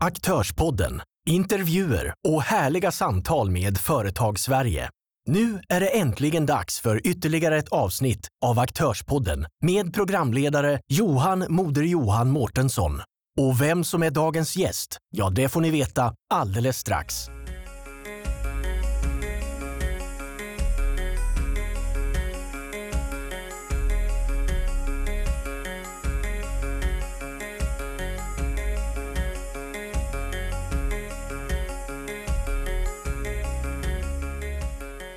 Aktörspodden, intervjuer och härliga samtal med Företagssverige. Nu är det äntligen dags för ytterligare ett avsnitt av Aktörspodden med programledare Johan Moder Johan Mårtensson. Och vem som är dagens gäst, ja det får ni veta alldeles strax.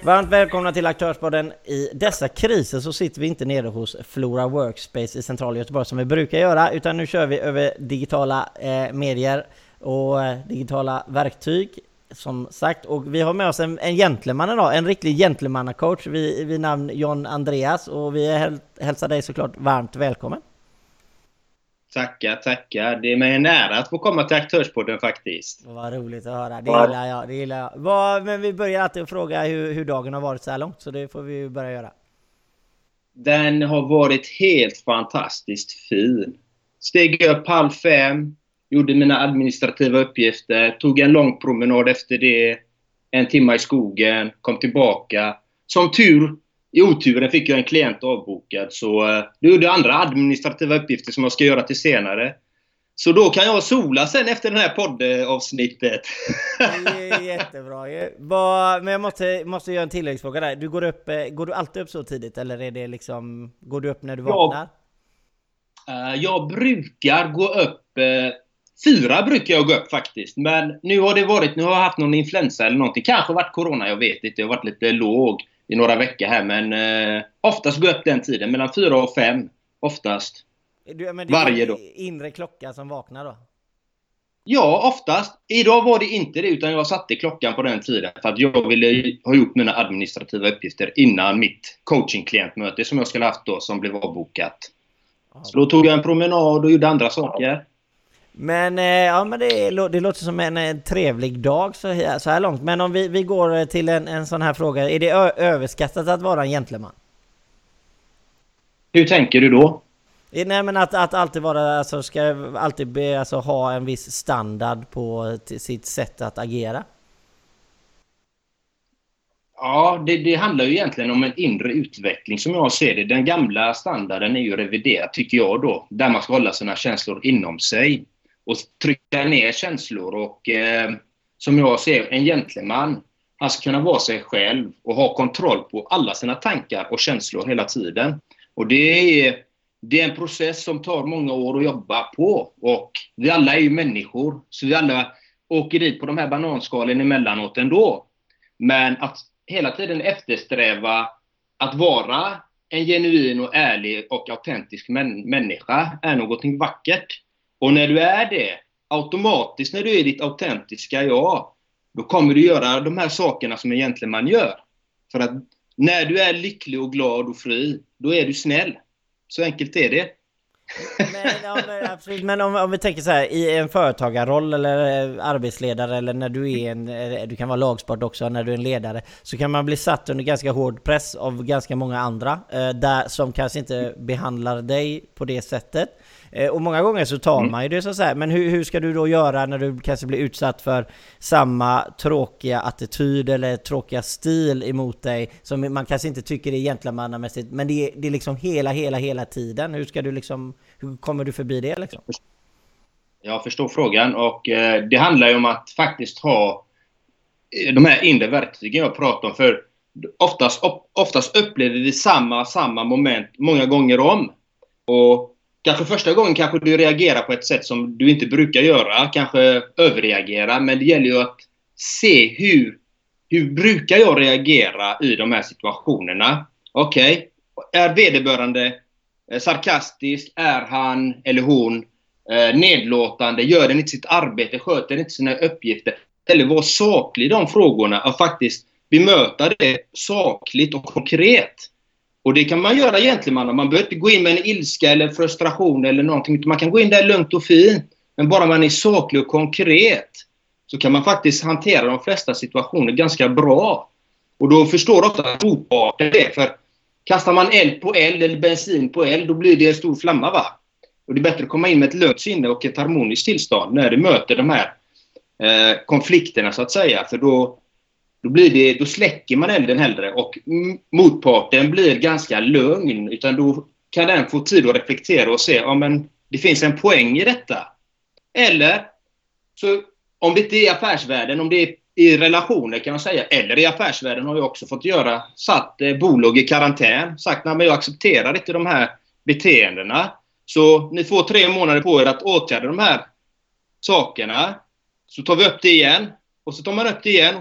Varmt välkomna till aktörsbaden! I dessa kriser så sitter vi inte nere hos Flora Workspace i centrala Göteborg som vi brukar göra, utan nu kör vi över digitala eh, medier och eh, digitala verktyg. Som sagt, och vi har med oss en, en gentleman idag, en riktig gentlemannacoach vid, vid namn John Andreas och vi häl hälsar dig såklart varmt välkommen. Tackar, tackar. Det är mig en ära att få komma till Aktörspodden faktiskt. Vad roligt att höra. Det gillar jag. Det gillar jag. Vad, men vi börjar alltid att fråga hur, hur dagen har varit så här långt, så det får vi börja göra. Den har varit helt fantastiskt fin. Steg upp halv fem, gjorde mina administrativa uppgifter, tog en lång promenad efter det, en timme i skogen, kom tillbaka. Som tur i oturen fick jag en klient avbokad så eh, då gjorde jag andra administrativa uppgifter som jag ska göra till senare. Så då kan jag sola sen efter det här poddavsnittet. Det är jättebra Men jag måste, måste göra en tilläggsfråga där. Du går, upp, eh, går du alltid upp så tidigt eller är det liksom, går du upp när du vaknar? Jag, eh, jag brukar gå upp Fyra brukar jag gå upp faktiskt. Men nu har det varit, nu har jag haft någon influensa eller någonting. Kanske varit Corona, jag vet inte. Jag har varit lite låg i några veckor här. Men eh, oftast går jag upp den tiden. Mellan fyra och fem. Oftast. Du, men det Varje dag. inre klocka som vaknar då? Ja, oftast. Idag var det inte det, utan jag satte klockan på den tiden för att jag ville ha gjort mina administrativa uppgifter innan mitt coaching-klientmöte som jag skulle haft då, som blev avbokat. Så då tog jag en promenad och gjorde andra saker. Men, eh, ja, men det, det låter som en, en trevlig dag så här, så här långt. Men om vi, vi går till en, en sån här fråga. Är det överskattat att vara en gentleman? Hur tänker du då? Nej men att, att alltid vara, alltså ska alltid be, alltså, ha en viss standard på sitt sätt att agera? Ja, det, det, handlar ju egentligen om en inre utveckling som jag ser det. Den gamla standarden är ju reviderad, tycker jag då, där man ska hålla sina känslor inom sig och trycka ner känslor. Och eh, som jag ser en gentleman, han ska kunna vara sig själv och ha kontroll på alla sina tankar och känslor hela tiden. Och det är, det är en process som tar många år att jobba på. Och vi alla är ju människor, så vi alla åker dit på de här bananskalen emellanåt ändå. Men att hela tiden eftersträva att vara en genuin och ärlig och autentisk män människa är någonting vackert. Och när du är det, automatiskt när du är ditt autentiska jag, då kommer du göra de här sakerna som egentligen man gör. För att när du är lycklig och glad och fri, då är du snäll. Så enkelt är det. Men, ja, men, absolut. men om, om, vi tänker så här, i en företagarroll eller eh, arbetsledare eller när du är en, eh, du kan vara lagsport också, när du är en ledare, så kan man bli satt under ganska hård press av ganska många andra, eh, där, som kanske inte behandlar dig på det sättet. Eh, och många gånger så tar mm. man ju det så att säga. Men hur, hur ska du då göra när du kanske blir utsatt för samma tråkiga attityd eller tråkiga stil emot dig som man kanske inte tycker är gentlemannamässigt. Men det är, det är liksom hela, hela, hela tiden. Hur ska du liksom, hur kommer du förbi det liksom? Jag förstår frågan och eh, det handlar ju om att faktiskt ha eh, de här inre verktygen jag pratar om. För oftast, oftast upplever vi samma, samma moment många gånger om. Och Kanske första gången kanske du reagerar på ett sätt som du inte brukar göra, kanske överreagera, men det gäller ju att se hur, hur brukar jag reagera i de här situationerna? Okej, okay. är vederbörande eh, sarkastisk? Är han eller hon eh, nedlåtande? Gör den inte sitt arbete? Sköter den inte sina uppgifter? Eller var saklig i de frågorna och faktiskt bemöta det sakligt och konkret. Och det kan man göra egentligen. Man, man behöver inte gå in med en ilska eller frustration eller någonting. Man kan gå in där lugnt och fint. Men bara man är saklig och konkret så kan man faktiskt hantera de flesta situationer ganska bra. Och då förstår ofta motparten det. För kastar man eld på eld eller bensin på eld, då blir det en stor flamma. va? Och det är bättre att komma in med ett lugnt sinne och ett harmoniskt tillstånd när du möter de här eh, konflikterna så att säga. För då, då, blir det, då släcker man elden hellre och motparten blir ganska lugn. Utan då kan den få tid att reflektera och se ja, men det finns en poäng i detta. Eller, så om det inte är i affärsvärlden, om det är i relationer kan man säga, eller i affärsvärlden har jag också fått göra, satt eh, bolag i karantän, sagt att jag accepterar inte de här beteendena. Så ni får tre månader på er att åtgärda de här sakerna. Så tar vi upp det igen. Och så tar man upp det igen.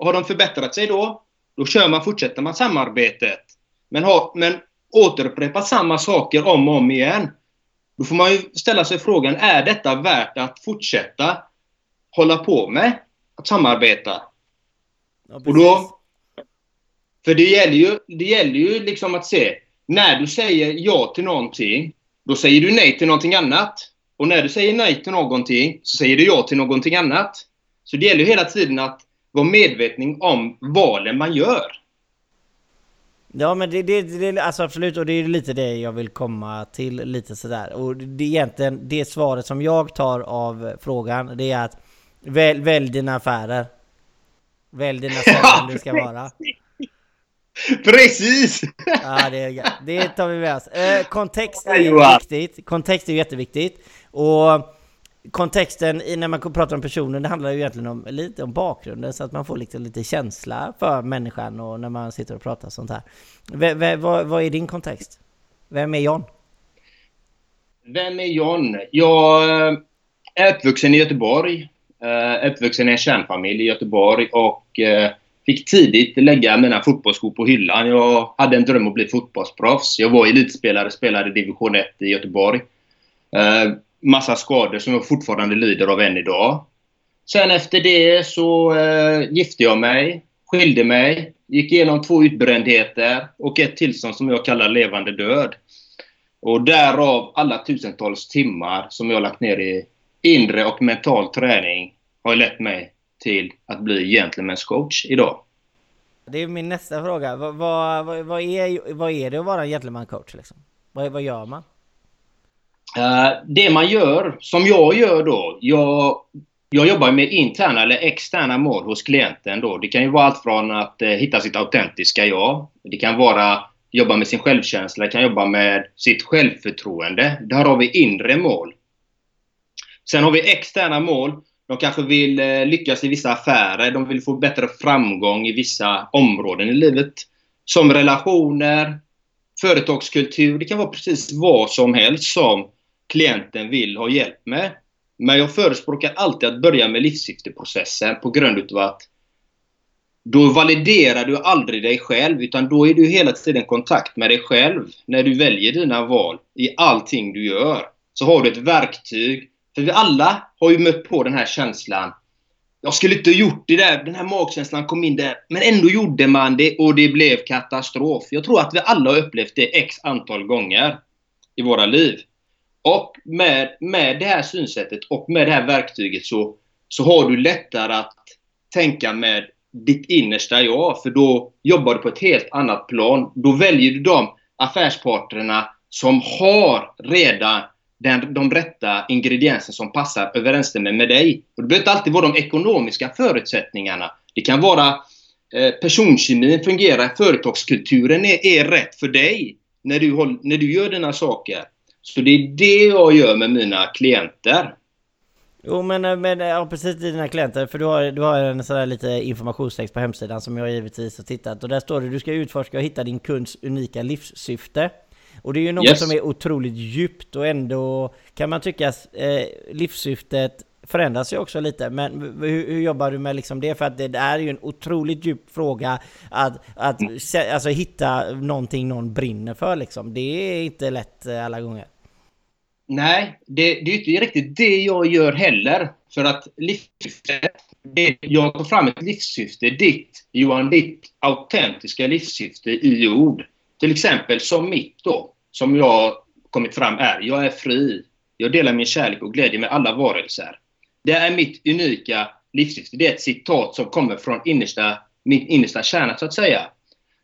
Och har de förbättrat sig då, då kör man, fortsätter man samarbetet. Men, men återupprepa samma saker om och om igen. Då får man ju ställa sig frågan, är detta värt att fortsätta hålla på med? Att samarbeta? Ja, och då, för det gäller ju, det gäller ju liksom att se, när du säger ja till någonting, då säger du nej till någonting annat. Och när du säger nej till någonting, så säger du ja till någonting annat. Så det gäller ju hela tiden att vara medveten om valen man gör. Ja men det, det, det, alltså absolut och det är lite det jag vill komma till lite sådär. Och det är egentligen det svaret som jag tar av frågan det är att välj, välj dina affärer. Välj dina ställen du ska vara. Precis! Ja, det, det tar vi med oss. Eh, kontext är viktigt. Kontext är jätteviktigt. Och kontexten i när man pratar om personen, det handlar ju egentligen om, lite om bakgrunden så att man får lite, lite känsla för människan och när man sitter och pratar sånt här. V vad, vad är din kontext? Vem är John? Vem är John? Jag eh, är uppvuxen i Göteborg. Eh, uppvuxen i en kärnfamilj i Göteborg och eh, fick tidigt lägga mina fotbollsskor på hyllan. Jag hade en dröm att bli fotbollsproffs. Jag var elitspelare, spelade i division 1 i Göteborg massa skador som jag fortfarande lider av än idag. Sen efter det så eh, gifte jag mig, skilde mig, gick igenom två utbrändheter och ett tillstånd som jag kallar levande död. Och därav alla tusentals timmar som jag lagt ner i inre och mental träning har lett mig till att bli gentleman's coach idag. Det är min nästa fråga. Vad, vad, vad, är, vad är det att vara en gentleman coach? Liksom? Vad, vad gör man? Eh, det man gör, som jag gör då, jag, jag jobbar med interna eller externa mål hos klienten. Då. Det kan ju vara allt från att eh, hitta sitt autentiska jag. Det kan vara jobba med sin självkänsla, det kan jobba med sitt självförtroende. Där har vi inre mål. Sen har vi externa mål. De kanske vill eh, lyckas i vissa affärer, de vill få bättre framgång i vissa områden i livet. Som relationer, företagskultur, det kan vara precis vad som helst som klienten vill ha hjälp med. Men jag förespråkar alltid att börja med livssyfteprocessen på grund av att då validerar du aldrig dig själv utan då är du hela tiden i kontakt med dig själv när du väljer dina val i allting du gör. Så har du ett verktyg. För vi alla har ju mött på den här känslan. Jag skulle inte ha gjort det där, den här magkänslan kom in där. Men ändå gjorde man det och det blev katastrof. Jag tror att vi alla har upplevt det x antal gånger i våra liv. Och med, med det här synsättet och med det här verktyget så, så har du lättare att tänka med ditt innersta jag. För då jobbar du på ett helt annat plan. Då väljer du de affärspartnerna som har redan den, de rätta ingredienserna som passar överensstämmer med dig. Och det behöver inte alltid vara de ekonomiska förutsättningarna. Det kan vara eh, personkemin fungerar, företagskulturen är, är rätt för dig när du, när du gör dina saker. Så det är det jag gör med mina klienter. Jo men, eh, men ja, precis dina klienter, för du har, du har en sån där lite informationstext på hemsidan som jag givetvis har tittat och där står det du ska utforska och hitta din kunds unika livssyfte. Och det är ju något yes. som är otroligt djupt och ändå kan man tycka eh, livssyftet förändras ju också lite. Men hur, hur, jobbar du med liksom det? För att det är ju en otroligt djup fråga att, att mm. alltså, hitta någonting någon brinner för liksom. Det är inte lätt eh, alla gånger. Nej, det, det är inte riktigt det jag gör heller. För att livssyftet, jag tar fram ett livssyfte, ditt, Johan, ditt autentiska livssyfte i ord. Till exempel som mitt då, som jag kommit fram är, jag är fri. Jag delar min kärlek och glädje med alla varelser. Det är mitt unika livssyfte. Det är ett citat som kommer från innersta, min innersta kärna, så att säga.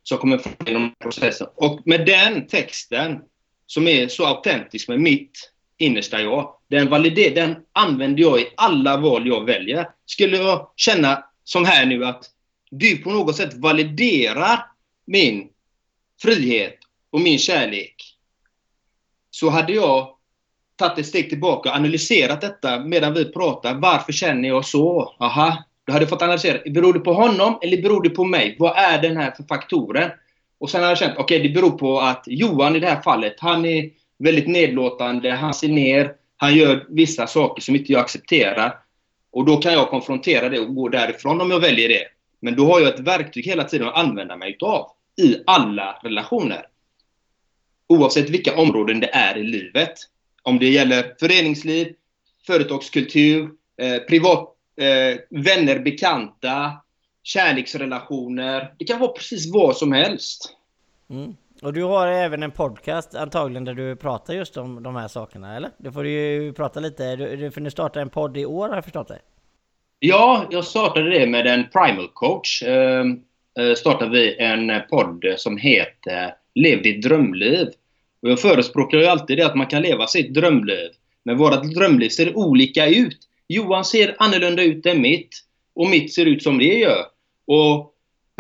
Som kommer från genom processen. Och med den texten, som är så autentisk med mitt innersta jag. Den, valider, den använder jag i alla val jag väljer. Skulle jag känna som här nu att du på något sätt validerar min frihet och min kärlek så hade jag tagit ett steg tillbaka och analyserat detta medan vi pratar. Varför känner jag så? Aha, då hade jag fått analysera. Beror det på honom eller beror det på mig? Vad är den här för faktoren? Och sen har jag känt, okej okay, det beror på att Johan i det här fallet, han är väldigt nedlåtande, han ser ner, han gör vissa saker som inte jag accepterar. Och då kan jag konfrontera det och gå därifrån om jag väljer det. Men då har jag ett verktyg hela tiden att använda mig utav i alla relationer. Oavsett vilka områden det är i livet. Om det gäller föreningsliv, företagskultur, eh, privat, eh, vänner, bekanta, kärleksrelationer. Det kan vara precis vad som helst. Mm. Och du har även en podcast antagligen där du pratar just om de här sakerna, eller? Det får du ju prata lite, du, för ni startar en podd i år har jag förstått det? Ja, jag startade det med en primal coach. Ehm, eh, startade vi en podd som heter Lev ditt drömliv. Och jag förespråkar ju alltid det att man kan leva sitt drömliv. Men vårt drömliv ser olika ut. Johan ser annorlunda ut än mitt. Och mitt ser ut som det gör. Och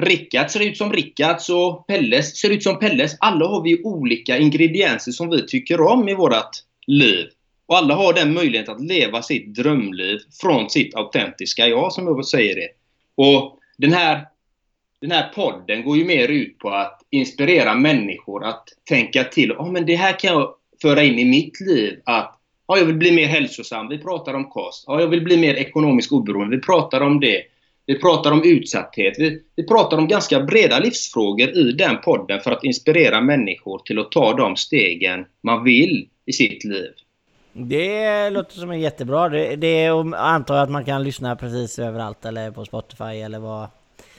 Rickard ser ut som Rickards och Pelles ser ut som Pelles. Alla har vi olika ingredienser som vi tycker om i vårt liv. Och alla har den möjligheten att leva sitt drömliv från sitt autentiska jag, som jag säger det. Och den här, den här podden går ju mer ut på att inspirera människor att tänka till. Oh, men det här kan jag föra in i mitt liv. Att ja, jag vill bli mer hälsosam. Vi pratar om kost. Ja, jag vill bli mer ekonomiskt oberoende. Vi pratar om det. Vi pratar om utsatthet. Vi, vi pratar om ganska breda livsfrågor i den podden för att inspirera människor till att ta de stegen man vill i sitt liv. Det låter som en jättebra. Det, det antar jag att man kan lyssna precis överallt eller på Spotify eller vad.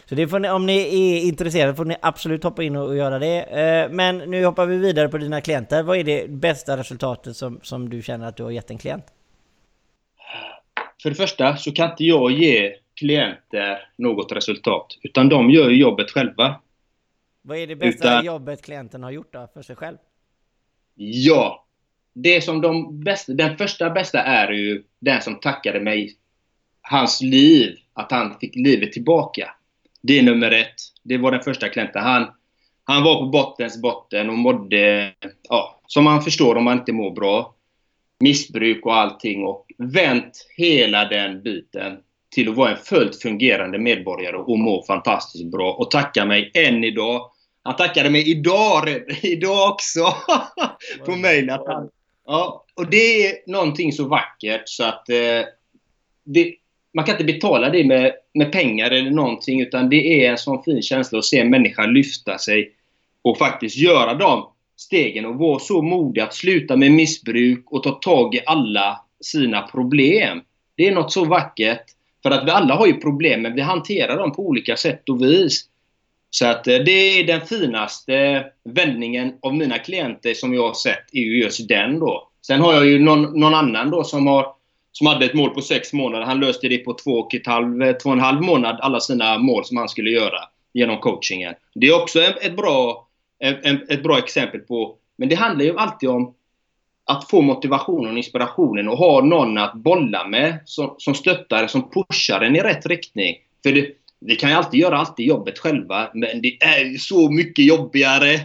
Så det får ni, om ni är intresserade får ni absolut hoppa in och, och göra det. Eh, men nu hoppar vi vidare på dina klienter. Vad är det bästa resultatet som, som du känner att du har gett en klient? För det första så kan inte jag ge klienter något resultat. Utan de gör jobbet själva. Vad är det bästa utan, jobbet klienten har gjort då, för sig själv? Ja! Det som de bästa, den första bästa är ju den som tackade mig hans liv, att han fick livet tillbaka. Det är nummer ett. Det var den första klienten. Han, han var på bottens botten och mådde, ja, som man förstår om man inte mår bra. Missbruk och allting och vänt hela den biten till att vara en fullt fungerande medborgare och må fantastiskt bra och tacka mig än idag. Han tackade mig idag, idag också på mejl. Ja, och det är någonting så vackert så att eh, det, man kan inte betala det med, med pengar eller någonting utan det är en sån fin känsla att se en människa lyfta sig och faktiskt göra de stegen och vara så modig att sluta med missbruk och ta tag i alla sina problem. Det är något så vackert. För att vi alla har ju problem, men vi hanterar dem på olika sätt och vis. Så att eh, det är den finaste vändningen av mina klienter som jag har sett, är ju just den då. Sen har jag ju någon, någon annan då som har som hade ett mål på sex månader. Han löste det på två och, ett halv, eh, två och en halv månad, alla sina mål som han skulle göra genom coachingen. Det är också ett, bra, ett, ett bra exempel på... Men det handlar ju alltid om att få motivationen och inspirationen och ha någon att bolla med som, som stöttar, som pushar en i rätt riktning. För det, vi kan ju alltid göra alltid jobbet själva, men det är ju så mycket jobbigare.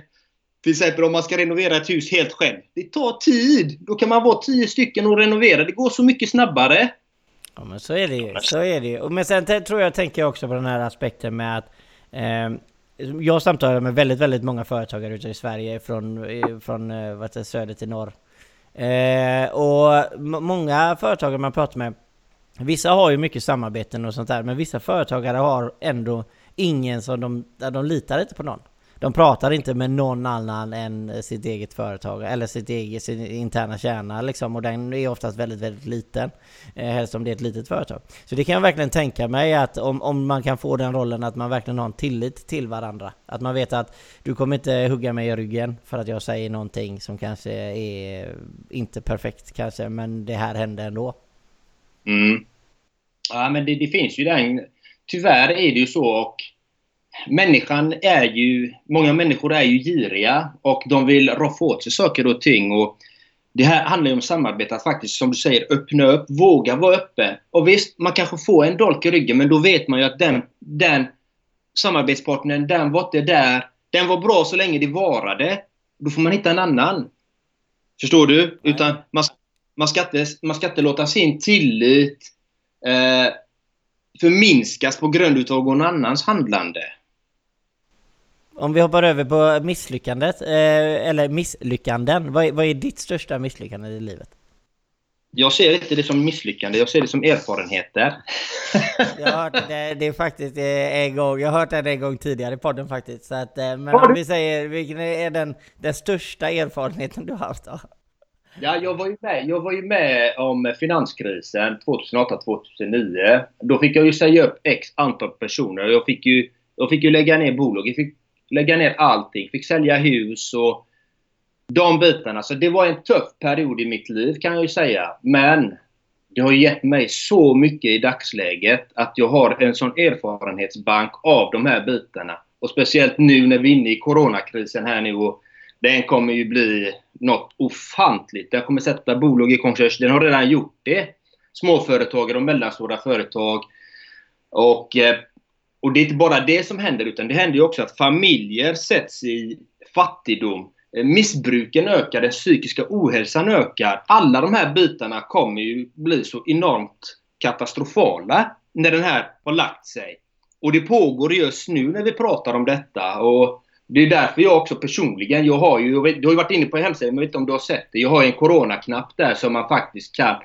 Till exempel om man ska renovera ett hus helt själv. Det tar tid! Då kan man vara tio stycken och renovera. Det går så mycket snabbare. Ja men så är det ju. Så är det ju. Men sen tror jag, tänker jag också på den här aspekten med att eh, jag samtalar med väldigt, väldigt många företagare ute i Sverige från, från eh, vad heter, söder till norr. Eh, och många företagare man pratar med, vissa har ju mycket samarbeten och sånt där, men vissa företagare har ändå ingen som de, de litar inte på någon. De pratar inte med någon annan än sitt eget företag eller sitt eget, sin interna kärna liksom och den är oftast väldigt, väldigt liten. Eh, helst om det är ett litet företag. Så det kan jag verkligen tänka mig att om, om man kan få den rollen att man verkligen har en tillit till varandra. Att man vet att du kommer inte hugga mig i ryggen för att jag säger någonting som kanske är inte perfekt kanske, men det här händer ändå. Mm. Ja men det, det finns ju den... Tyvärr är det ju så och människan är ju, många människor är ju giriga och de vill roffa åt sig saker och ting. Och det här handlar ju om samarbete, att faktiskt som du säger öppna upp, våga vara öppen. Och visst, man kanske får en dolk i ryggen men då vet man ju att den, den samarbetspartnern, den var inte där. Den var bra så länge det varade. Då får man hitta en annan. Förstår du? Nej. Utan man, man, ska inte, man ska inte låta sin tillit eh, förminskas på grund av någon annans handlande. Om vi hoppar över på misslyckandet, eh, eller misslyckanden. Vad är, vad är ditt största misslyckande i livet? Jag ser inte det som misslyckande, jag ser det som erfarenheter. jag har hört det, det är faktiskt eh, en gång, jag har hört det en gång tidigare i podden faktiskt. Så att, eh, men om vi säger, vilken är den, den största erfarenheten du har haft då? Ja, jag var ju med, jag var ju med om finanskrisen 2008-2009. Då fick jag ju säga upp x antal personer. Jag fick ju, jag fick ju lägga ner bolag. Jag fick lägga ner allting. Fick sälja hus och de bitarna. Så det var en tuff period i mitt liv kan jag ju säga. Men det har gett mig så mycket i dagsläget att jag har en sån erfarenhetsbank av de här bitarna. Och speciellt nu när vi är inne i coronakrisen här nu och den kommer ju bli något ofantligt. Den kommer sätta bolag i konkurs. Den har redan gjort det. Småföretagare och mellanstora företag. Och, eh, och det är inte bara det som händer utan det händer ju också att familjer sätts i fattigdom. Eh, missbruken ökar, den psykiska ohälsan ökar. Alla de här bitarna kommer ju bli så enormt katastrofala när den här har lagt sig. Och det pågår just nu när vi pratar om detta. Och det är därför jag också personligen, jag har ju, du har ju varit inne på hemsidan, men jag vet inte om du har sett det. Jag har en coronaknapp där som man faktiskt kan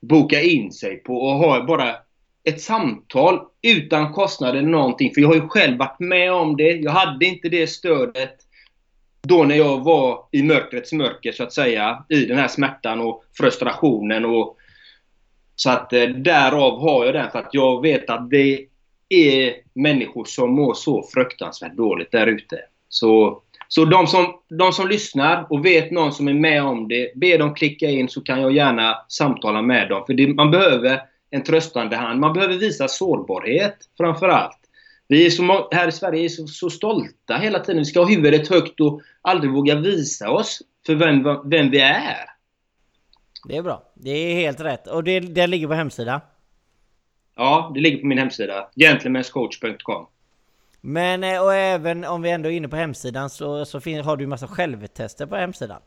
boka in sig på och ha bara ett samtal utan kostnader någonting. För jag har ju själv varit med om det. Jag hade inte det stödet då när jag var i mörkrets mörker så att säga. I den här smärtan och frustrationen och så att eh, därav har jag den för att jag vet att det är människor som mår så fruktansvärt dåligt där ute. Så, så de, som, de som lyssnar och vet någon som är med om det, be dem klicka in så kan jag gärna samtala med dem. För det, man behöver en tröstande hand. Man behöver visa sårbarhet framför allt. Vi är så, här i Sverige är så, så stolta hela tiden. Vi ska ha huvudet högt och aldrig våga visa oss för vem, vem vi är. Det är bra. Det är helt rätt. Och det, det ligger på hemsida? Ja, det ligger på min hemsida. gentlemanscoach.com men eh, och även om vi ändå är inne på hemsidan så, så har du massa självtester på hemsidan.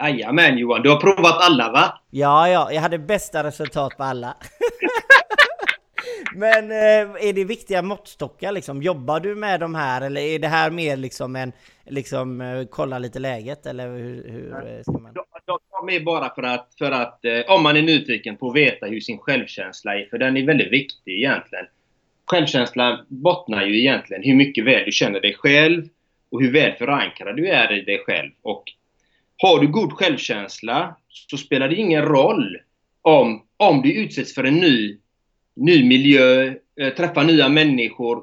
Jajamän Johan, du har provat alla va? Ja, ja, jag hade bästa resultat på alla. Men eh, är det viktiga måttstockar liksom? Jobbar du med de här eller är det här mer liksom en liksom eh, kolla lite läget eller hur, hur ska man? Tar med bara för att, för att om man är nyfiken på att veta hur sin självkänsla är, för den är väldigt viktig egentligen självkänsla bottnar ju egentligen hur mycket väl du känner dig själv och hur väl förankrad du är i dig själv. Och har du god självkänsla så spelar det ingen roll om, om du utsätts för en ny, ny miljö, eh, träffar nya människor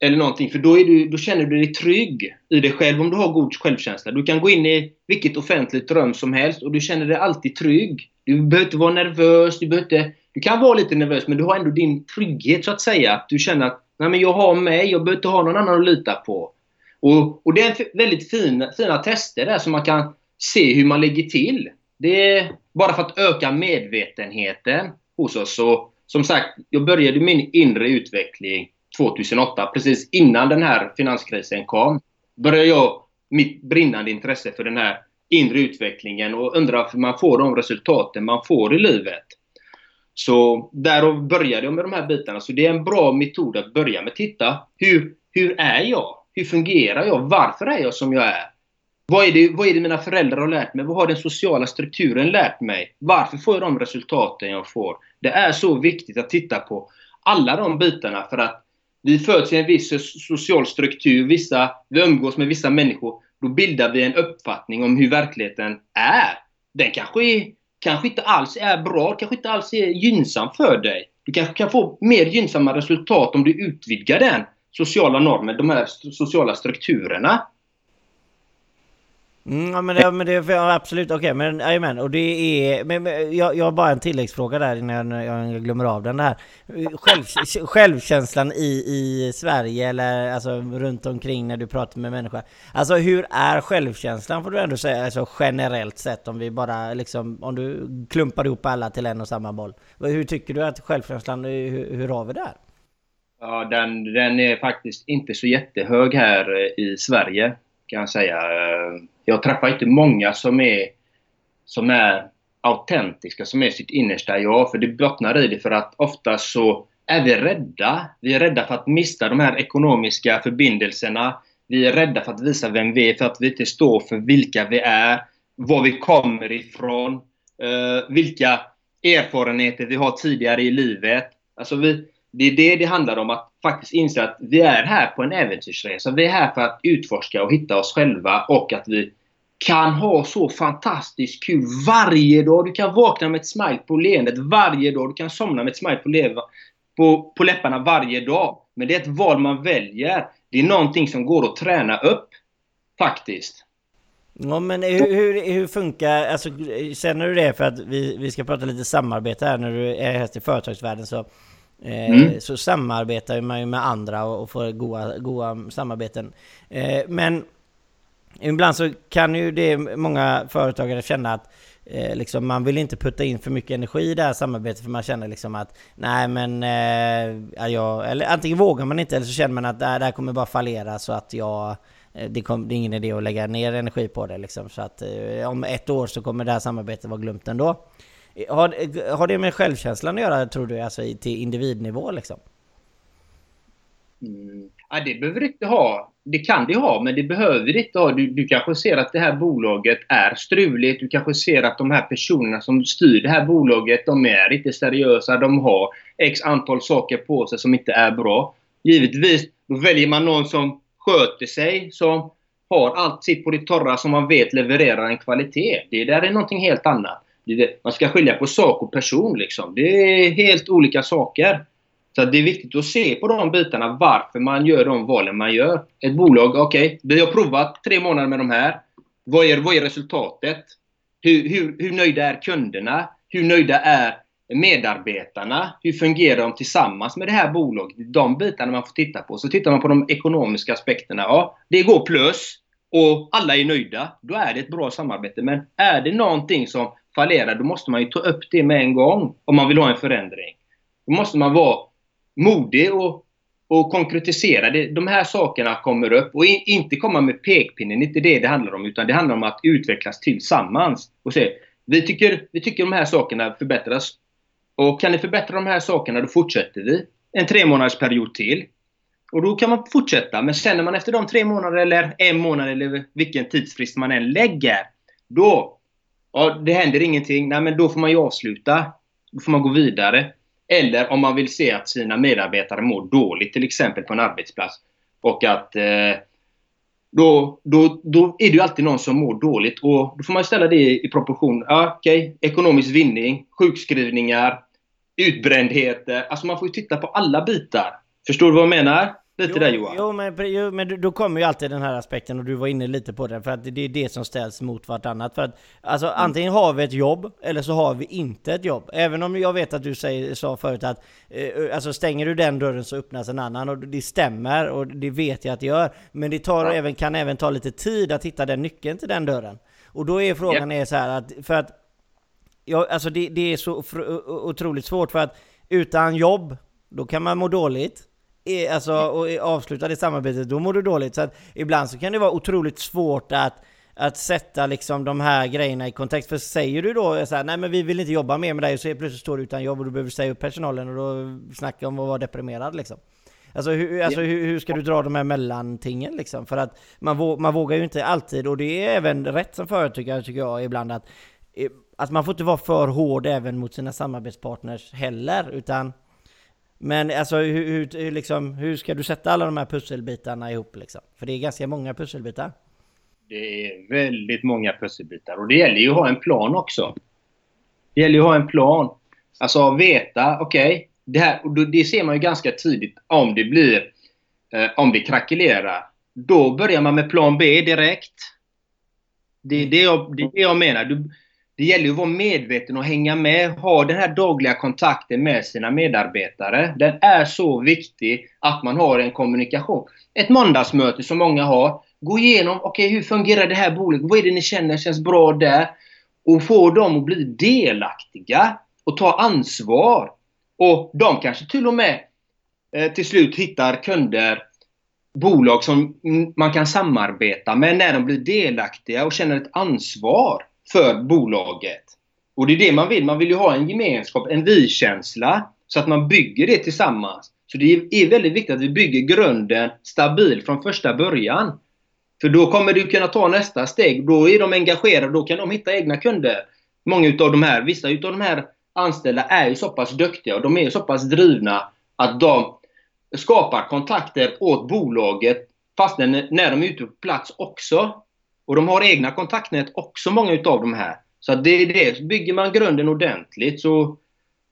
eller någonting. För då, är du, då känner du dig trygg i dig själv om du har god självkänsla. Du kan gå in i vilket offentligt rum som helst och du känner dig alltid trygg. Du behöver inte vara nervös, du behöver inte du kan vara lite nervös men du har ändå din trygghet så att säga. Du känner att Nej, men jag har mig, jag behöver inte ha någon annan att lita på. Och, och det är väldigt fin, fina tester där som man kan se hur man ligger till. Det är bara för att öka medvetenheten hos oss. Så, som sagt, jag började min inre utveckling 2008, precis innan den här finanskrisen kom. Började jag mitt brinnande intresse för den här inre utvecklingen och undrar varför man får de resultaten man får i livet. Så därav började jag med de här bitarna. Så det är en bra metod att börja med. Titta, hur, hur är jag? Hur fungerar jag? Varför är jag som jag är? Vad är, det, vad är det mina föräldrar har lärt mig? Vad har den sociala strukturen lärt mig? Varför får jag de resultaten jag får? Det är så viktigt att titta på alla de bitarna för att vi föds i en viss social struktur, vissa, vi umgås med vissa människor. Då bildar vi en uppfattning om hur verkligheten är. Den kanske är kanske inte alls är bra, kanske inte alls är gynnsam för dig. Du kanske kan få mer gynnsamma resultat om du utvidgar den sociala normen, de här sociala strukturerna. Mm, ja, men det, men det ja, absolut, okej, okay, men jajamän, och det är... Men, men, jag, jag har bara en tilläggsfråga där innan jag, jag glömmer av den här. Själv, självkänslan i, i Sverige eller alltså runt omkring när du pratar med människor. Alltså hur är självkänslan får du ändå säga, alltså generellt sett om vi bara liksom, om du klumpar ihop alla till en och samma boll. Hur tycker du att självkänslan, eh, hur, hur har vi det här? Ja, den, den är faktiskt inte så jättehög här eh, i Sverige kan jag säga. Eh, jag träffar inte många som är, som är autentiska, som är sitt innersta jag. För det bottnar i det för att ofta så är vi rädda. Vi är rädda för att mista de här ekonomiska förbindelserna. Vi är rädda för att visa vem vi är, för att vi inte står för vilka vi är, var vi kommer ifrån, eh, vilka erfarenheter vi har tidigare i livet. Alltså vi, det är det det handlar om, att faktiskt inse att vi är här på en äventyrsresa. Vi är här för att utforska och hitta oss själva och att vi kan ha så fantastiskt kul varje dag. Du kan vakna med ett smile på leendet varje dag. Du kan somna med ett smile på, leva, på, på läpparna varje dag. Men det är ett val man väljer. Det är någonting som går att träna upp. Faktiskt. Ja men hur, hur, hur, funkar, alltså känner du det för att vi, vi ska prata lite samarbete här när du är här i företagsvärlden så mm. Så samarbetar man ju med andra och får goda, goda samarbeten. Eh, men ibland så kan ju det många företagare känna att eh, liksom man vill inte putta in för mycket energi i det här samarbetet för man känner liksom att nej men ja, jag, eller antingen vågar man inte eller så känner man att det här kommer bara fallera så att jag det, kom, det är ingen idé att lägga ner energi på det liksom. Så att om ett år så kommer det här samarbetet vara glömt ändå. Har, har det med självkänslan att göra tror du, alltså till individnivå liksom? Mm. Ja, det behöver det inte ha. Det kan det ha, men det behöver det inte ha. Du, du kanske ser att det här bolaget är struligt. Du kanske ser att de här personerna som styr det här bolaget, de är inte seriösa. De har x antal saker på sig som inte är bra. Givetvis, då väljer man någon som sköter sig, som har allt sitt på det torra, som man vet levererar en kvalitet. Det där är någonting helt annat man ska skilja på sak och person. Liksom. Det är helt olika saker. Så det är viktigt att se på de bitarna, varför man gör de valen man gör. Ett bolag, okej, okay, vi har provat tre månader med de här. Vad är, vad är resultatet? Hur, hur, hur nöjda är kunderna? Hur nöjda är medarbetarna? Hur fungerar de tillsammans med det här bolaget? De bitarna man får titta på. Så tittar man på de ekonomiska aspekterna. Ja, det går plus och alla är nöjda. Då är det ett bra samarbete. Men är det någonting som fallerar, då måste man ju ta upp det med en gång om man vill ha en förändring. Då måste man vara modig och, och konkretisera. Det, de här sakerna kommer upp och in, inte komma med pekpinnen, inte det det handlar om, utan det handlar om att utvecklas tillsammans. Och se, vi tycker, vi tycker de här sakerna förbättras. Och kan ni förbättra de här sakerna, då fortsätter vi en tre månaders period till. Och då kan man fortsätta. Men känner man efter de tre månader eller en månad eller vilken tidsfrist man än lägger, då Ja, det händer ingenting. Nej, men då får man ju avsluta. Då får man gå vidare. Eller om man vill se att sina medarbetare mår dåligt, till exempel på en arbetsplats. Och att eh, då, då, då är det ju alltid någon som mår dåligt. Och då får man ställa det i proportion. Ja, Okej, okay. ekonomisk vinning, sjukskrivningar, utbrändheter. Alltså man får ju titta på alla bitar. Förstår du vad jag menar? Lite jo, där Johan. Jo men, jo, men då kommer ju alltid den här aspekten och du var inne lite på den för att det är det som ställs mot vartannat. För att alltså mm. antingen har vi ett jobb eller så har vi inte ett jobb. Även om jag vet att du säger, sa förut att eh, alltså stänger du den dörren så öppnas en annan och det stämmer och det vet jag att det gör. Men det tar ja. även, kan även ta lite tid att hitta den nyckeln till den dörren. Och då är frågan yeah. är så här att för att ja, alltså det, det är så otroligt svårt för att utan jobb då kan man må dåligt alltså, och avsluta det samarbetet, då mår du dåligt. Så att ibland så kan det vara otroligt svårt att att sätta liksom de här grejerna i kontext. För säger du då så här, nej men vi vill inte jobba mer med dig, och så plötsligt står du utan jobb och du behöver säga upp personalen och då snackar om att vara deprimerad liksom. Alltså, hur, alltså hur, hur, ska du dra de här mellantingen liksom? För att man, våg, man vågar ju inte alltid, och det är även rätt som företagare tycker jag ibland, att, att man får inte vara för hård även mot sina samarbetspartners heller, utan men alltså hur, hur, liksom, hur ska du sätta alla de här pusselbitarna ihop liksom? För det är ganska många pusselbitar. Det är väldigt många pusselbitar och det gäller ju att ha en plan också. Det gäller ju att ha en plan. Alltså veta, okej, okay, det här, det ser man ju ganska tidigt om det blir, eh, om det krackelerar. Då börjar man med plan B direkt. Det är det jag, det är det jag menar. Du, det gäller ju att vara medveten och hänga med. Ha den här dagliga kontakten med sina medarbetare. Den är så viktig att man har en kommunikation. Ett måndagsmöte som många har. Gå igenom, okej okay, hur fungerar det här bolaget? Vad är det ni känner känns bra där? Och få dem att bli delaktiga och ta ansvar. Och de kanske till och med eh, till slut hittar kunder, bolag som man kan samarbeta med när de blir delaktiga och känner ett ansvar för bolaget. Och det är det man vill. Man vill ju ha en gemenskap, en vi-känsla. Så att man bygger det tillsammans. Så det är väldigt viktigt att vi bygger grunden stabil från första början. För då kommer du kunna ta nästa steg. Då är de engagerade, då kan de hitta egna kunder. Många utav de här, vissa utav de här anställda är ju så pass duktiga och de är så pass drivna att de skapar kontakter åt bolaget fast när de är ute på plats också. Och de har egna kontaktnät också, många utav de här. Så det är det. Bygger man grunden ordentligt så,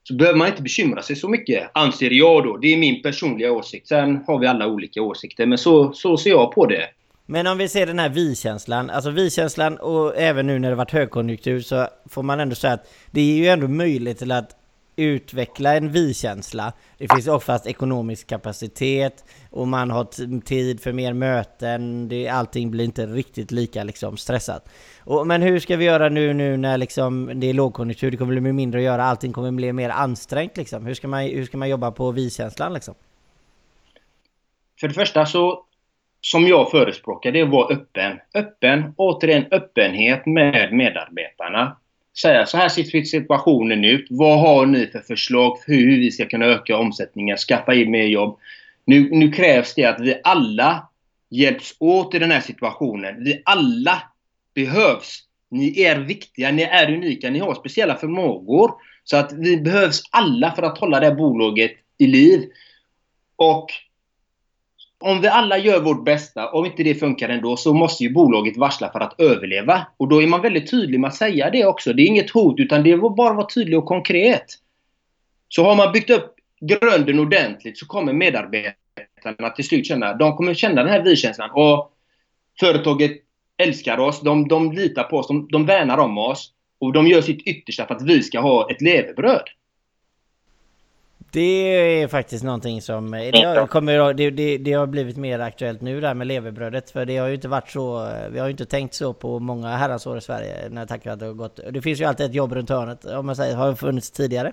så behöver man inte bekymra sig så mycket, anser jag då. Det är min personliga åsikt. Sen har vi alla olika åsikter, men så, så ser jag på det. Men om vi ser den här vi-känslan, alltså vi-känslan och även nu när det varit högkonjunktur så får man ändå säga att det är ju ändå möjligt till att utveckla en vi-känsla. Det finns oftast ekonomisk kapacitet och man har tid för mer möten. Det, allting blir inte riktigt lika liksom stressat. Och, men hur ska vi göra nu, nu när liksom det är lågkonjunktur? Det kommer bli mindre att göra. Allting kommer bli mer ansträngt liksom. Hur ska man, hur ska man jobba på vi-känslan liksom? För det första så som jag förespråkar det är att vara öppen. Öppen, återigen öppenhet med medarbetarna säga så här ser situationen ut. Vad har ni för förslag för hur vi ska kunna öka omsättningen, skaffa in mer jobb? Nu, nu krävs det att vi alla hjälps åt i den här situationen. Vi alla behövs. Ni är viktiga, ni är unika, ni har speciella förmågor. Så att vi behövs alla för att hålla det här bolaget i liv. Och om vi alla gör vårt bästa, om inte det funkar ändå, så måste ju bolaget varsla för att överleva. Och då är man väldigt tydlig med att säga det också. Det är inget hot, utan det är bara att vara tydlig och konkret. Så har man byggt upp grunden ordentligt så kommer medarbetarna till slut känna, de kommer känna den här vi-känslan. Och företaget älskar oss, de, de litar på oss, de, de värnar om oss. Och de gör sitt yttersta för att vi ska ha ett levebröd. Det är faktiskt någonting som... Det har, kommer, det, det, det, har blivit mer aktuellt nu där med levebrödet. För det har ju inte varit så... Vi har ju inte tänkt så på många herrans år i Sverige. När tack att det har gått... Det finns ju alltid ett jobb runt hörnet, om man säger. Har funnits tidigare.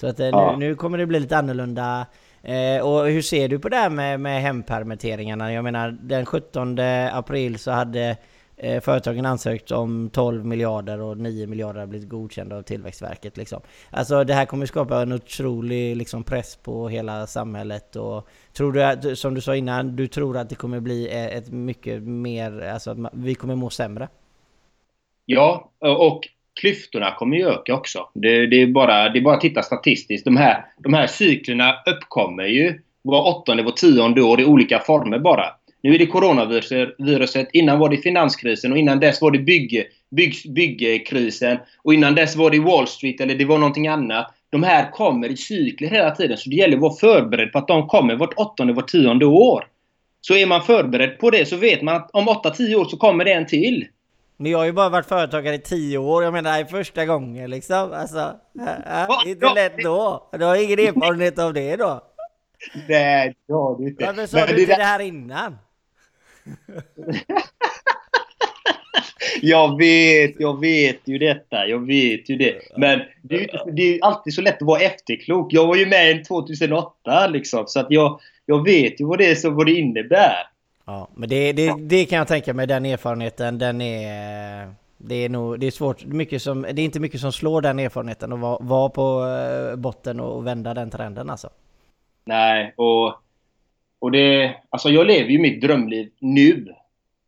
Så att eh, ja. nu, nu kommer det bli lite annorlunda. Eh, och hur ser du på det här med, med hempermitteringarna? Jag menar, den 17 april så hade eh, företagen ansökt om 12 miljarder och 9 miljarder har blivit godkända av Tillväxtverket. Liksom. Alltså det här kommer skapa en otrolig liksom, press på hela samhället. Och tror du, att, som du sa innan, du tror att det kommer bli eh, ett mycket mer, alltså att vi kommer må sämre? Ja, och klyftorna kommer ju öka också. Det, det, är bara, det är bara att titta statistiskt. De här, de här cyklerna uppkommer ju var åttonde, var tionde år i olika former bara. Nu är det coronaviruset. Innan var det finanskrisen och innan dess var det bygg, bygg, byggkrisen. Och innan dess var det Wall Street eller det var någonting annat. De här kommer i cykler hela tiden. Så det gäller att vara förberedd på att de kommer vart åttonde, vart tionde år. Så är man förberedd på det så vet man att om 8-10 år så kommer det en till. Men jag har ju bara varit företagare i 10 år. Jag menar, det är första gången liksom. Alltså, äh, äh, inte lätt då. Du har ingen erfarenhet av det då? Nej, det har du inte. Varför sa du inte det här innan? Jag vet, jag vet ju detta. Jag vet ju det. Men det är, ju, det är alltid så lätt att vara efterklok. Jag var ju med 2008 liksom. Så att jag, jag vet ju vad det, är, så, vad det innebär. Ja, men det, det, det kan jag tänka mig. Den erfarenheten, den är... Det är nog, det är svårt, mycket som, det är inte mycket som slår den erfarenheten att vara, vara på eh, botten och vända den trenden alltså. Nej, och och det, alltså jag lever ju mitt drömliv nu.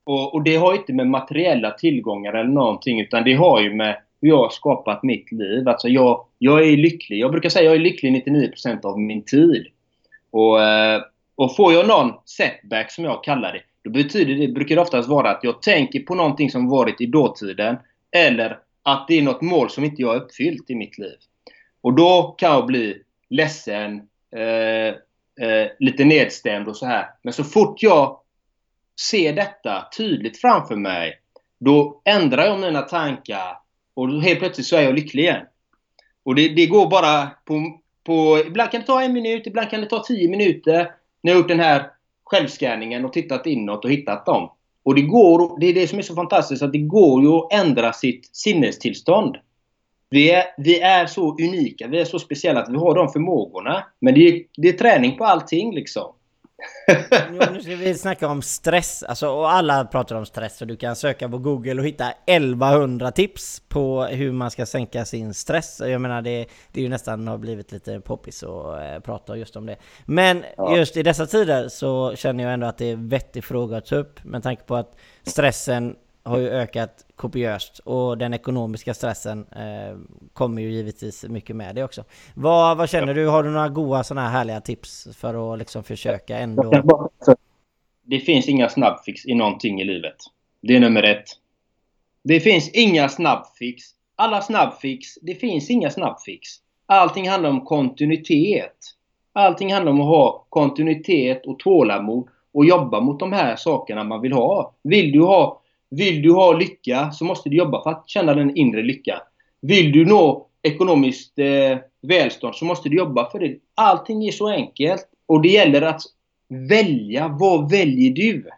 Och, och, det har inte med materiella tillgångar eller någonting utan det har ju med hur jag har skapat mitt liv. Alltså jag, jag är lycklig. Jag brukar säga att jag är lycklig 99% av min tid. Och, eh, och får jag någon setback som jag kallar det, då betyder det, brukar det oftast vara att jag tänker på någonting som varit i dåtiden eller att det är något mål som inte jag har uppfyllt i mitt liv. Och då kan jag bli ledsen, eh, eh, lite nedstämd och så här. Men så fort jag ser detta tydligt framför mig Då ändrar jag mina tankar och helt plötsligt så är jag lycklig igen. Och det, det går bara på, på... Ibland kan det ta en minut, ibland kan det ta tio minuter. När jag har gjort den här självscanningen och tittat inåt och hittat dem. Och det går, det är det som är så fantastiskt, att det går ju att ändra sitt sinnestillstånd. Vi är, vi är så unika, vi är så speciella att vi har de förmågorna. Men det är, det är träning på allting liksom. jo, nu ska vi snacka om stress, alltså, och alla pratar om stress och du kan söka på Google och hitta 1100 tips på hur man ska sänka sin stress. Jag menar det, det är ju nästan har blivit lite poppis att eh, prata just om det. Men ja. just i dessa tider så känner jag ändå att det är vettig fråga att ta upp med tanke på att stressen har ju ökat kopiöst och den ekonomiska stressen eh, kommer ju givetvis mycket med det också. Vad, vad känner du? Har du några goda sådana här härliga tips för att liksom försöka ändå? Det finns inga snabbfix i någonting i livet. Det är nummer ett. Det finns inga snabbfix. Alla snabbfix, det finns inga snabbfix. Allting handlar om kontinuitet. Allting handlar om att ha kontinuitet och tålamod och jobba mot de här sakerna man vill ha. Vill du ha vill du ha lycka så måste du jobba för att känna den inre lycka. Vill du nå ekonomiskt eh, välstånd så måste du jobba för det. Allting är så enkelt. Och det gäller att välja. Vad väljer du?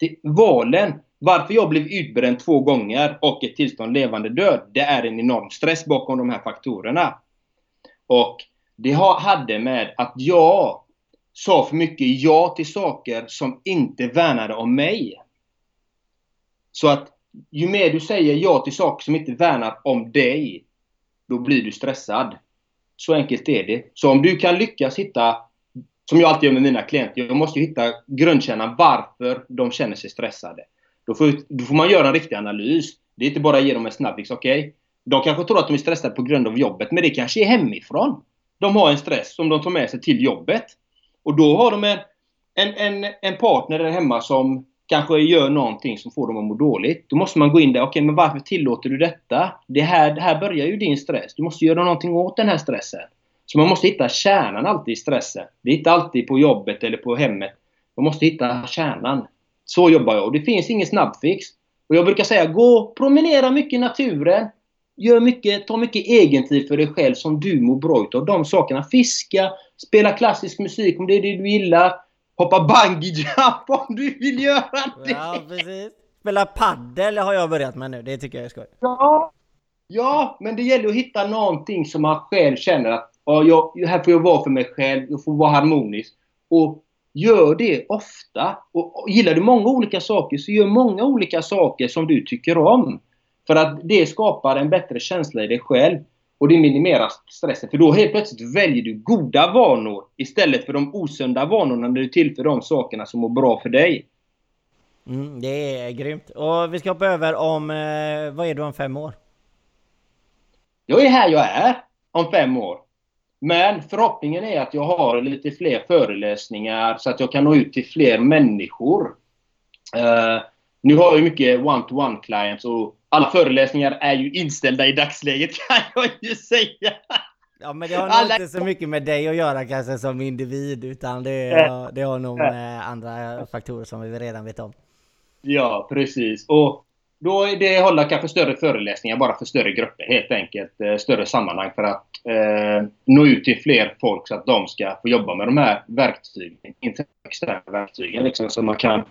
Det, valen. Varför jag blev utbränd två gånger och ett tillstånd levande död. Det är en enorm stress bakom de här faktorerna. Och det hade med att jag sa för mycket ja till saker som inte värnade om mig. Så att ju mer du säger ja till saker som inte värnar om dig, då blir du stressad. Så enkelt är det. Så om du kan lyckas hitta, som jag alltid gör med mina klienter, jag måste ju hitta grundkärnan varför de känner sig stressade. Då får, då får man göra en riktig analys. Det är inte bara att ge dem en snabbfix, okej? Okay? De kanske tror att de är stressade på grund av jobbet, men det kanske är hemifrån. De har en stress som de tar med sig till jobbet. Och då har de en, en, en, en partner där hemma som kanske gör någonting som får dem att må dåligt. Då måste man gå in där. Okej, okay, men varför tillåter du detta? Det här, det här börjar ju din stress. Du måste göra någonting åt den här stressen. Så man måste hitta kärnan alltid i stressen. Det är inte alltid på jobbet eller på hemmet. Man måste hitta kärnan. Så jobbar jag. Och det finns ingen snabbfix. Och jag brukar säga, gå promenera mycket i naturen. Gör mycket, ta mycket egentid för dig själv som du mår bra utav. De sakerna. Fiska, spela klassisk musik om det är det du gillar hoppa bungee jump om du vill göra det! Ja, precis. Spela paddel har jag börjat med nu, det tycker jag är skoj. Ja, ja men det gäller att hitta någonting som man själv känner att ja, jag, här får jag vara för mig själv, jag får vara harmonisk. Och gör det ofta. Och, och gillar du många olika saker så gör många olika saker som du tycker om. För att det skapar en bättre känsla i dig själv. Och det minimerar stressen. För då helt plötsligt väljer du goda vanor istället för de osunda vanorna när du tillför de sakerna som mår bra för dig. Mm, det är grymt. Och vi ska hoppa över om... Eh, vad är du om fem år? Jag är här jag är om fem år. Men förhoppningen är att jag har lite fler föreläsningar så att jag kan nå ut till fler människor. Uh, nu har jag mycket one-to-one -one clients och alla föreläsningar är ju inställda i dagsläget kan jag ju säga. Ja men det har nog alla... inte så mycket med dig att göra kanske som individ utan det, äh, det har nog med andra faktorer som vi redan vet om. Ja precis och då är det hålla kanske större föreläsningar bara för större grupper helt enkelt. Eh, större sammanhang för att eh, nå ut till fler folk så att de ska få jobba med de här verktygen, externa verktygen liksom så man kan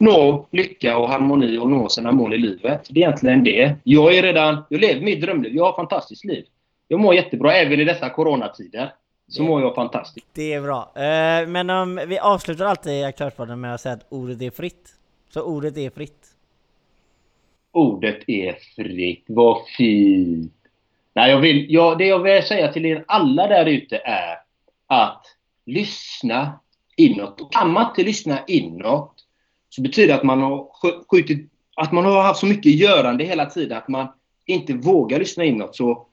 nå lycka och harmoni och nå sina mål i livet. Det är egentligen det. Jag är redan, jag lever mitt drömliv. Jag har ett fantastiskt liv. Jag mår jättebra även i dessa coronatider. Så mår jag fantastiskt. Det är bra. Eh, men um, vi avslutar alltid Aktörspodden med att säga att ordet är fritt. Så ordet är fritt. Ordet är fritt. Vad fint! Nej, jag vill, jag, det jag vill säga till er alla där ute är att lyssna inåt. Kan man inte lyssna inåt så betyder det att man har skjutit, att man har haft så mycket görande hela tiden att man inte vågar lyssna inåt. Så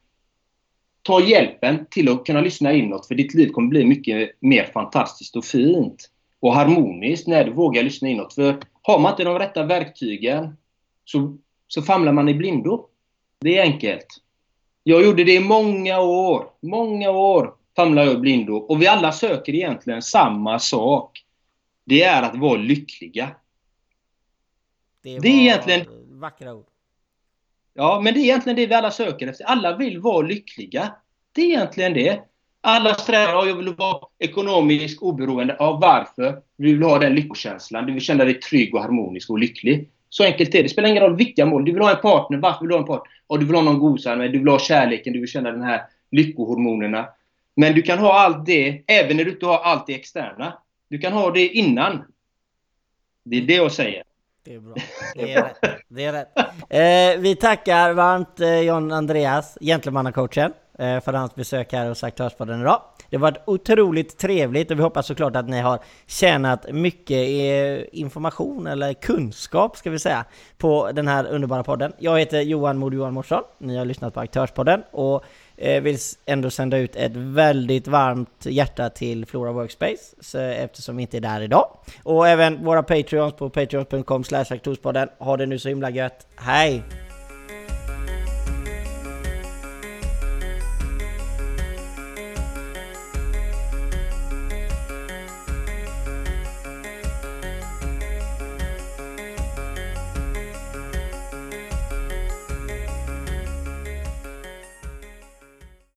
ta hjälpen till att kunna lyssna inåt för ditt liv kommer bli mycket mer fantastiskt och fint och harmoniskt när du vågar lyssna inåt. För har man inte de rätta verktygen så, så famlar man i blindo. Det är enkelt. Jag gjorde det i många år. Många år famlade jag i blindo. Och vi alla söker egentligen samma sak. Det är att vara lyckliga. Det, det är egentligen Vackra ord. Ja, men det är egentligen det vi alla söker efter. Alla vill vara lyckliga. Det är egentligen det. Alla strävar, ja, jag vill vara ekonomiskt oberoende. Ja, varför? Du vill ha den lyckokänslan. Du vill känna dig trygg och harmonisk och lycklig. Så enkelt är det. Det spelar ingen roll vilka mål. Du vill ha en partner. Varför vill du ha en partner? Ja, du vill ha någon gosar med. Du vill ha kärleken. Du vill känna den här lyckohormonerna. Men du kan ha allt det även när du inte har allt det externa. Du kan ha det innan. Det är det jag säger. Det är bra. Det är rätt. Det är rätt. Eh, vi tackar varmt eh, John Andreas, gentlemannacoachen, eh, för hans besök här hos Aktörspodden idag. Det har varit otroligt trevligt och vi hoppas såklart att ni har tjänat mycket eh, information eller kunskap ska vi säga på den här underbara podden. Jag heter Johan Mod Johan Morsson. Ni har lyssnat på Aktörspodden och Eh, vill ändå sända ut ett väldigt varmt hjärta till Flora Workspace så, eftersom vi inte är där idag. Och även våra Patreons på patreon.com aktorspodden. Ha det nu så himla gött. Hej!